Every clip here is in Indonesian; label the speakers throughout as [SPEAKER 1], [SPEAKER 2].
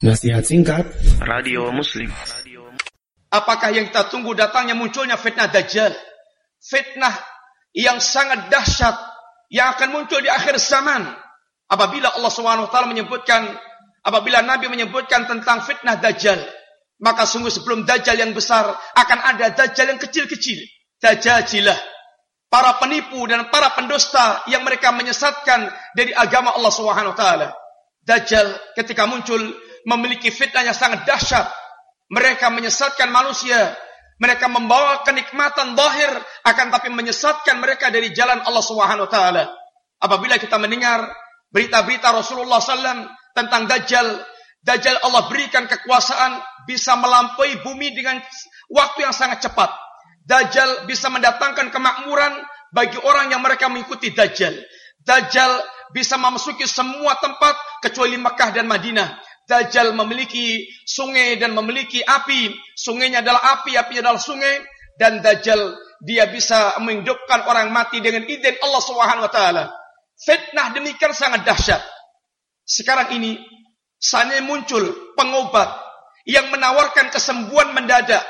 [SPEAKER 1] Nasihat singkat
[SPEAKER 2] Radio Muslim.
[SPEAKER 3] Apakah yang kita tunggu datangnya munculnya fitnah Dajjal? Fitnah yang sangat dahsyat yang akan muncul di akhir zaman. Apabila Allah SWT menyebutkan, apabila Nabi menyebutkan tentang fitnah Dajjal, maka sungguh sebelum Dajjal yang besar akan ada Dajjal yang kecil-kecil. Dajjal jilah. Para penipu dan para pendusta yang mereka menyesatkan dari agama Allah SWT. Dajjal ketika muncul memiliki fitnah yang sangat dahsyat. Mereka menyesatkan manusia. Mereka membawa kenikmatan zahir akan tapi menyesatkan mereka dari jalan Allah Subhanahu. Apabila kita mendengar berita-berita Rasulullah SAW tentang Dajjal, Dajjal Allah berikan kekuasaan bisa melampaui bumi dengan waktu yang sangat cepat. Dajjal bisa mendatangkan kemakmuran bagi orang yang mereka mengikuti Dajjal. Dajjal bisa memasuki semua tempat kecuali Mekah dan Madinah. Dajjal memiliki sungai dan memiliki api. Sungainya adalah api, apinya adalah sungai. Dan Dajjal dia bisa menghidupkan orang mati dengan izin Allah Subhanahu wa taala. Fitnah demikian sangat dahsyat. Sekarang ini saatnya muncul pengobat yang menawarkan kesembuhan mendadak.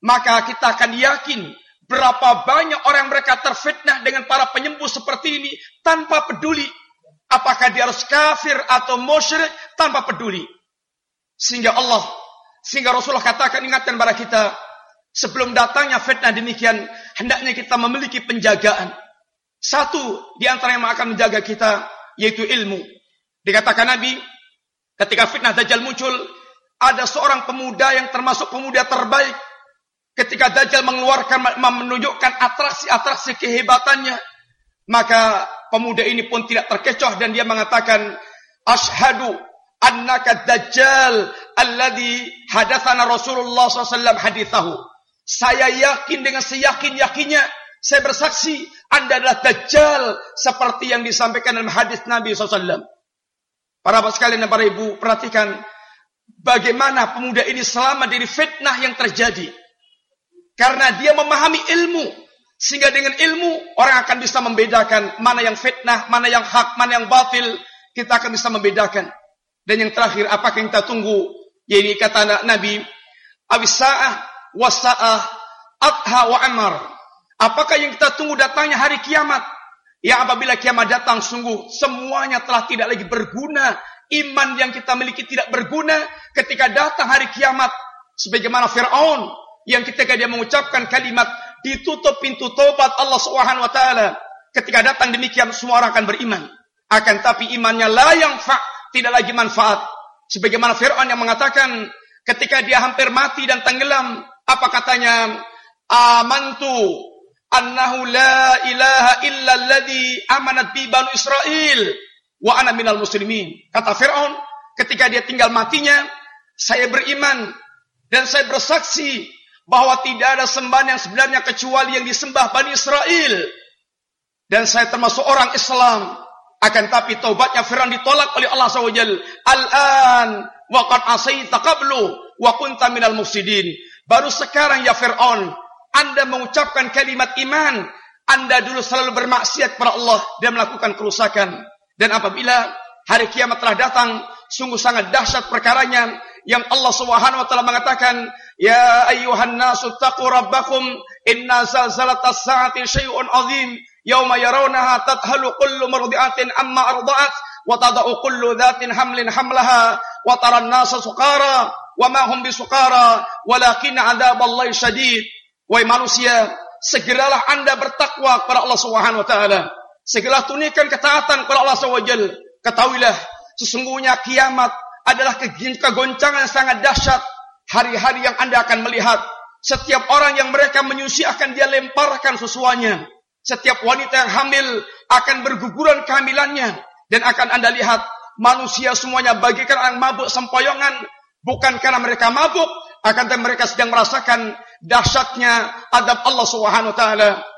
[SPEAKER 3] Maka kita akan yakin berapa banyak orang mereka terfitnah dengan para penyembuh seperti ini tanpa peduli Apakah dia harus kafir atau musyrik tanpa peduli. Sehingga Allah, sehingga Rasulullah katakan ingatkan kepada kita, sebelum datangnya fitnah demikian, hendaknya kita memiliki penjagaan. Satu di antara yang akan menjaga kita, yaitu ilmu. Dikatakan Nabi, ketika fitnah Dajjal muncul, ada seorang pemuda yang termasuk pemuda terbaik. Ketika Dajjal mengeluarkan, menunjukkan atraksi-atraksi kehebatannya, maka pemuda ini pun tidak terkecoh dan dia mengatakan ashadu annaka dajjal alladhi hadatsana Rasulullah SAW hadithahu. Saya yakin dengan seyakin-yakinnya saya bersaksi Anda adalah dajjal seperti yang disampaikan dalam hadis Nabi SAW. Para bapak sekalian dan para ibu perhatikan bagaimana pemuda ini selama dari fitnah yang terjadi. Karena dia memahami ilmu, sehingga dengan ilmu orang akan bisa membedakan mana yang fitnah, mana yang hak, mana yang batil. Kita akan bisa membedakan. Dan yang terakhir apakah yang kita tunggu? Yaitu kata Nabi, Awisa'ah wasa'ah adha wa amar. Apakah yang kita tunggu datangnya hari kiamat? Ya apabila kiamat datang sungguh semuanya telah tidak lagi berguna. Iman yang kita miliki tidak berguna ketika datang hari kiamat. Sebagaimana Fir'aun yang ketika dia mengucapkan kalimat ditutup pintu tobat Allah Subhanahu wa taala. Ketika datang demikian semua orang akan beriman. Akan tapi imannya la yang fa tidak lagi manfaat. Sebagaimana Fir'aun yang mengatakan ketika dia hampir mati dan tenggelam, apa katanya? Amantu annahu la ilaha illa alladhi amanat bi banu Israel wa ana minal muslimin. Kata Fir'aun ketika dia tinggal matinya, saya beriman dan saya bersaksi bahwa tidak ada sembahan yang sebenarnya kecuali yang disembah Bani Israel. Dan saya termasuk orang Islam. Akan tapi taubatnya Fir'aun ditolak oleh Allah SWT. Al-an wa qad asaita qablu wa kunta minal mufsidin. Baru sekarang ya Fir'aun, Anda mengucapkan kalimat iman. Anda dulu selalu bermaksiat kepada Allah dan melakukan kerusakan. Dan apabila hari kiamat telah datang, sungguh sangat dahsyat perkaranya yang Allah Subhanahu wa taala mengatakan, "Ya ayyuhan nasu taqu rabbakum inna zalzalatas saati syai'un 'adzim yauma yarawnaha tadhalu kullu murdi'atin amma arda'at wa tada'u kullu dhatin hamlin hamlaha wa tara an-nasa sukara wa ma hum bisukara walakin 'adzaballahi syadid." Wahai manusia, segeralah Anda bertakwa kepada Allah Subhanahu wa taala. Segeralah tunaikan ketaatan kepada Allah Subhanahu wa taala. Ketahuilah sesungguhnya kiamat adalah kegoncangan yang sangat dahsyat. Hari-hari yang Anda akan melihat. Setiap orang yang mereka menyusi akan dia lemparkan sesuanya. Setiap wanita yang hamil akan berguguran kehamilannya. Dan akan Anda lihat manusia semuanya bagikan orang mabuk sempoyongan. Bukan karena mereka mabuk. Akan mereka sedang merasakan dahsyatnya adab Allah Subhanahu wa taala